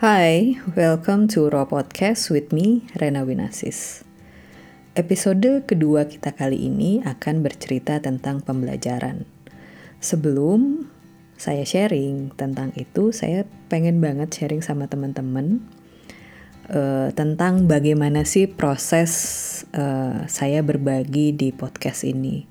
Hai, welcome to Raw Podcast with me, Rena Winasis. Episode kedua kita kali ini akan bercerita tentang pembelajaran. Sebelum saya sharing tentang itu, saya pengen banget sharing sama teman-teman uh, tentang bagaimana sih proses uh, saya berbagi di podcast ini.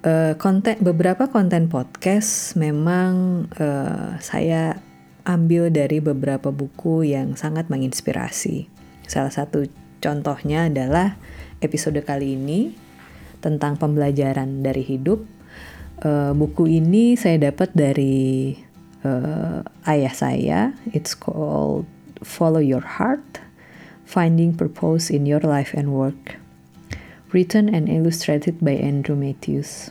Uh, konten beberapa konten podcast memang uh, saya ambil dari beberapa buku yang sangat menginspirasi. Salah satu contohnya adalah episode kali ini tentang pembelajaran dari hidup. Uh, buku ini saya dapat dari uh, ayah saya. It's called Follow Your Heart: Finding Purpose in Your Life and Work. Written and illustrated by Andrew Matthews.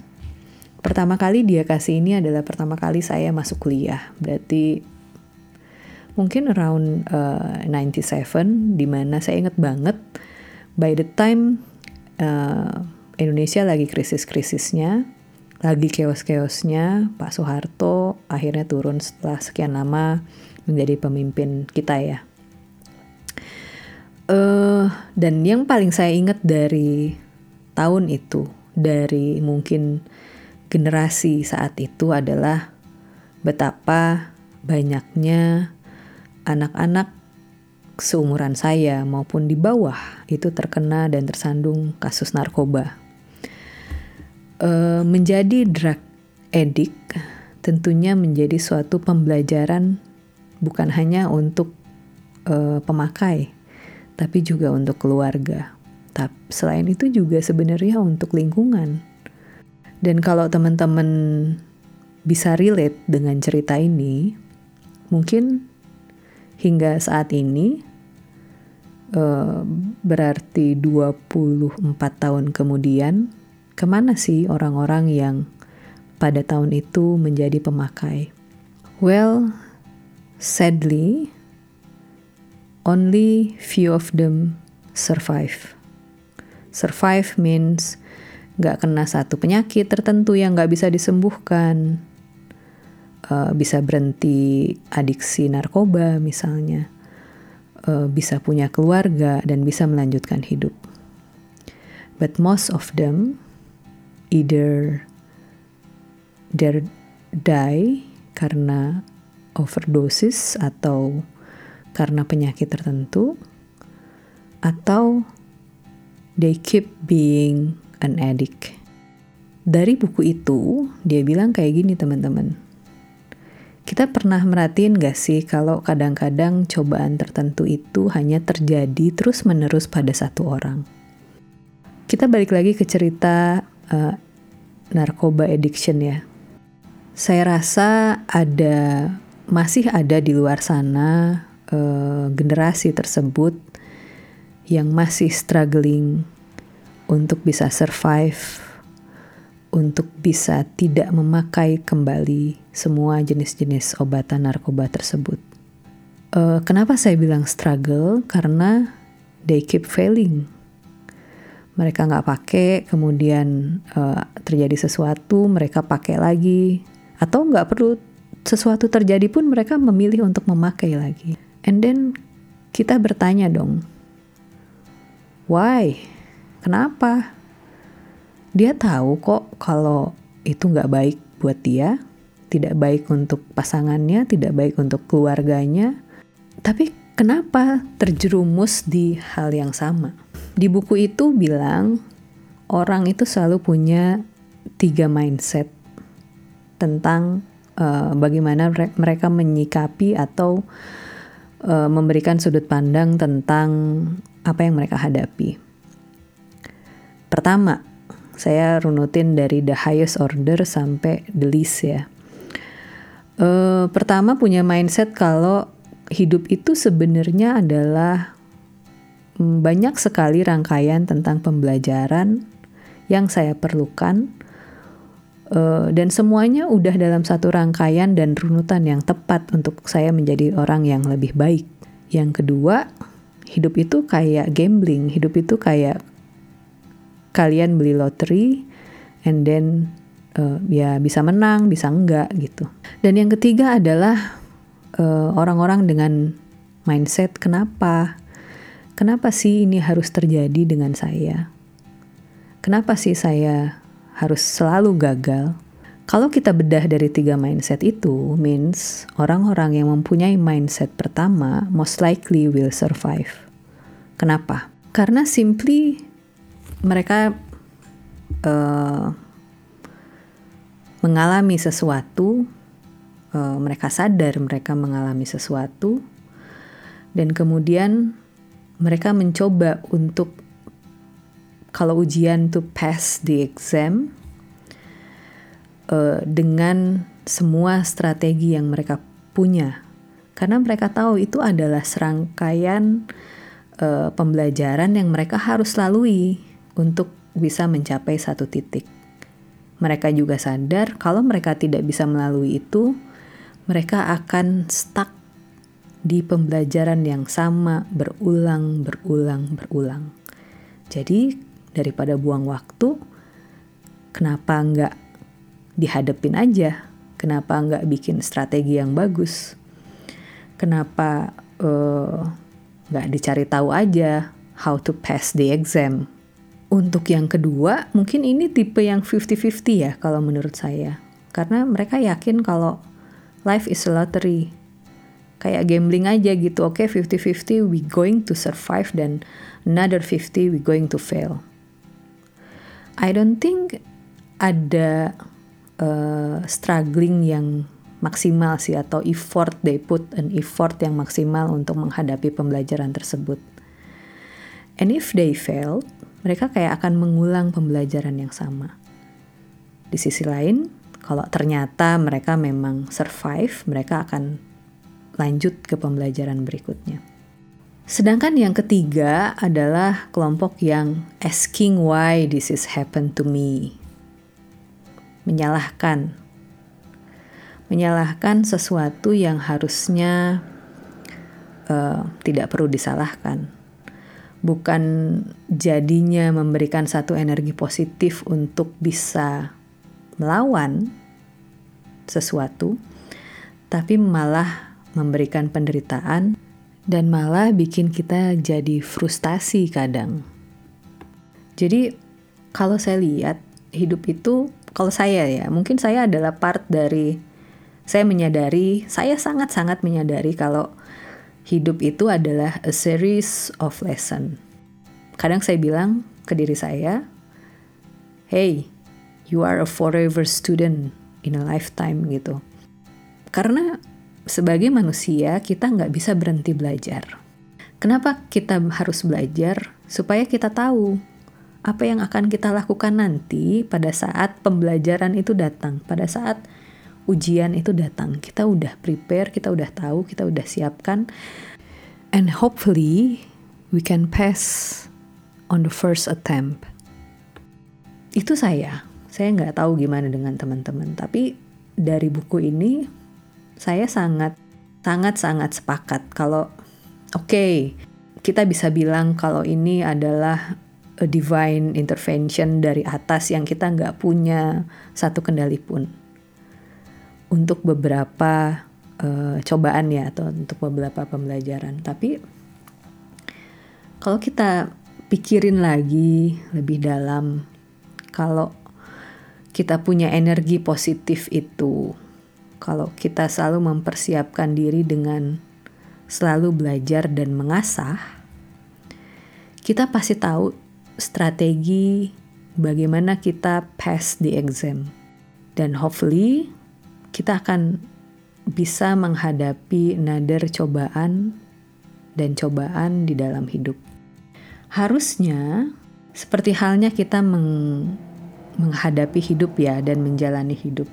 Pertama kali dia kasih ini adalah pertama kali saya masuk kuliah. Berarti mungkin around uh, 97 di mana saya ingat banget by the time uh, Indonesia lagi krisis-krisisnya lagi keos-keosnya Pak Soeharto akhirnya turun setelah sekian lama menjadi pemimpin kita ya. Uh, dan yang paling saya ingat dari tahun itu dari mungkin generasi saat itu adalah betapa banyaknya anak-anak seumuran saya maupun di bawah itu terkena dan tersandung kasus narkoba. E, menjadi drug addict tentunya menjadi suatu pembelajaran bukan hanya untuk e, pemakai, tapi juga untuk keluarga. Tapi selain itu juga sebenarnya untuk lingkungan. Dan kalau teman-teman bisa relate dengan cerita ini, mungkin hingga saat ini uh, berarti 24 tahun kemudian ke mana sih orang-orang yang pada tahun itu menjadi pemakai? Well, sadly, only few of them survive. Survive means gak kena satu penyakit tertentu yang gak bisa disembuhkan uh, bisa berhenti adiksi narkoba misalnya, uh, bisa punya keluarga dan bisa melanjutkan hidup. But most of them either they die karena overdosis atau karena penyakit tertentu atau they keep being an addict. Dari buku itu, dia bilang kayak gini teman-teman. Kita pernah merhatiin gak sih kalau kadang-kadang cobaan tertentu itu hanya terjadi terus-menerus pada satu orang? Kita balik lagi ke cerita uh, narkoba addiction ya. Saya rasa ada masih ada di luar sana uh, generasi tersebut yang masih struggling untuk bisa survive untuk bisa tidak memakai kembali semua jenis-jenis obatan narkoba tersebut. Uh, kenapa saya bilang struggle? Karena they keep failing. Mereka nggak pakai, kemudian uh, terjadi sesuatu, mereka pakai lagi, atau nggak perlu sesuatu terjadi pun mereka memilih untuk memakai lagi. And then kita bertanya dong, why? Kenapa? Dia tahu kok kalau itu nggak baik buat dia, tidak baik untuk pasangannya, tidak baik untuk keluarganya. Tapi kenapa terjerumus di hal yang sama? Di buku itu bilang orang itu selalu punya tiga mindset tentang uh, bagaimana mereka menyikapi atau uh, memberikan sudut pandang tentang apa yang mereka hadapi. Pertama, saya runutin dari the highest order sampai the least ya. Uh, pertama punya mindset kalau hidup itu sebenarnya adalah mm, banyak sekali rangkaian tentang pembelajaran yang saya perlukan uh, dan semuanya udah dalam satu rangkaian dan runutan yang tepat untuk saya menjadi orang yang lebih baik. Yang kedua, hidup itu kayak gambling, hidup itu kayak kalian beli lotre and then uh, ya bisa menang, bisa enggak gitu. Dan yang ketiga adalah uh, orang-orang dengan mindset kenapa kenapa sih ini harus terjadi dengan saya kenapa sih saya harus selalu gagal kalau kita bedah dari tiga mindset itu, means orang-orang yang mempunyai mindset pertama most likely will survive. Kenapa? Karena simply mereka uh, mengalami sesuatu, uh, mereka sadar mereka mengalami sesuatu, dan kemudian mereka mencoba untuk kalau ujian to pass the exam, uh, dengan semua strategi yang mereka punya, karena mereka tahu itu adalah serangkaian uh, pembelajaran yang mereka harus lalui untuk bisa mencapai satu titik. Mereka juga sadar kalau mereka tidak bisa melalui itu, mereka akan stuck di pembelajaran yang sama berulang, berulang, berulang. Jadi daripada buang waktu, kenapa nggak dihadapin aja. Kenapa nggak bikin strategi yang bagus? Kenapa uh, nggak dicari tahu aja how to pass the exam? Untuk yang kedua, mungkin ini tipe yang 50-50 ya kalau menurut saya. Karena mereka yakin kalau life is a lottery. Kayak gambling aja gitu, oke okay, 50-50 we going to survive dan another 50 we going to fail. I don't think ada uh, struggling yang maksimal sih atau effort they put an effort yang maksimal untuk menghadapi pembelajaran tersebut. And if they fail, mereka kayak akan mengulang pembelajaran yang sama. Di sisi lain, kalau ternyata mereka memang survive, mereka akan lanjut ke pembelajaran berikutnya. Sedangkan yang ketiga adalah kelompok yang asking why this is happen to me menyalahkan. Menyalahkan sesuatu yang harusnya uh, tidak perlu disalahkan. Bukan jadinya memberikan satu energi positif untuk bisa melawan sesuatu, tapi malah memberikan penderitaan dan malah bikin kita jadi frustasi kadang. Jadi kalau saya lihat hidup itu kalau saya ya, mungkin saya adalah part dari saya menyadari, saya sangat-sangat menyadari kalau hidup itu adalah a series of lesson. Kadang saya bilang ke diri saya, "Hey, you are a forever student in a lifetime" gitu. Karena sebagai manusia kita nggak bisa berhenti belajar. Kenapa kita harus belajar? Supaya kita tahu apa yang akan kita lakukan nanti pada saat pembelajaran itu datang, pada saat ujian itu datang. Kita udah prepare, kita udah tahu, kita udah siapkan. And hopefully we can pass on the first attempt. Itu saya. Saya nggak tahu gimana dengan teman-teman, tapi dari buku ini saya sangat sangat sangat sepakat kalau oke okay, kita bisa bilang kalau ini adalah a divine intervention dari atas yang kita nggak punya satu kendali pun untuk beberapa uh, cobaan ya atau untuk beberapa pembelajaran tapi kalau kita pikirin lagi lebih dalam kalau kita punya energi positif itu kalau kita selalu mempersiapkan diri dengan selalu belajar dan mengasah kita pasti tahu strategi bagaimana kita pass the exam. Dan hopefully kita akan bisa menghadapi another cobaan dan cobaan di dalam hidup. Harusnya seperti halnya kita meng menghadapi hidup ya dan menjalani hidup.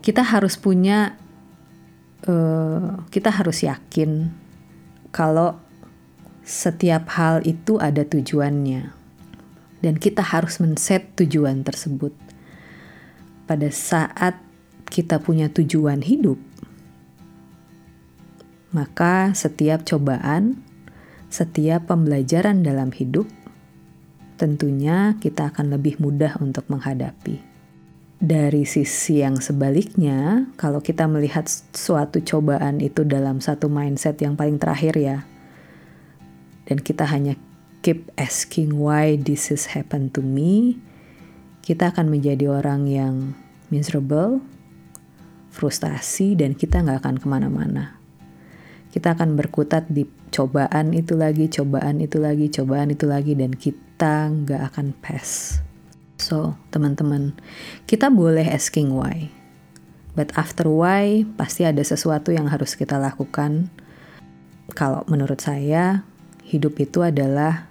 Kita harus punya uh, kita harus yakin kalau setiap hal itu ada tujuannya dan kita harus men-set tujuan tersebut. Pada saat kita punya tujuan hidup, maka setiap cobaan, setiap pembelajaran dalam hidup, tentunya kita akan lebih mudah untuk menghadapi. dari sisi yang sebaliknya, kalau kita melihat suatu cobaan itu dalam satu mindset yang paling terakhir ya, dan kita hanya keep asking why this is happen to me, kita akan menjadi orang yang miserable, frustasi, dan kita nggak akan ke mana-mana. Kita akan berkutat di cobaan itu lagi, cobaan itu lagi, cobaan itu lagi, dan kita nggak akan pass. So, teman-teman, kita boleh asking why. But after why, pasti ada sesuatu yang harus kita lakukan. Kalau menurut saya, hidup itu adalah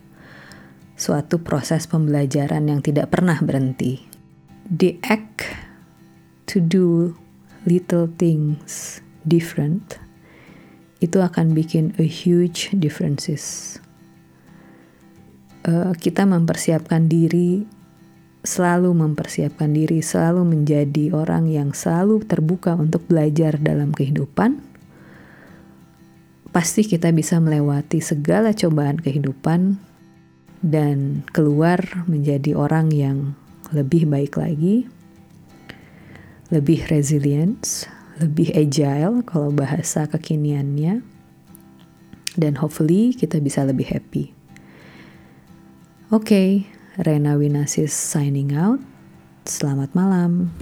suatu proses pembelajaran yang tidak pernah berhenti. The act to do little things different itu akan bikin a huge differences. Uh, kita mempersiapkan diri selalu mempersiapkan diri, selalu menjadi orang yang selalu terbuka untuk belajar dalam kehidupan, pasti kita bisa melewati segala cobaan kehidupan dan keluar menjadi orang yang lebih baik lagi, lebih resilient, lebih agile kalau bahasa kekiniannya, dan hopefully kita bisa lebih happy. Oke, okay, Rena Winasis signing out. Selamat malam.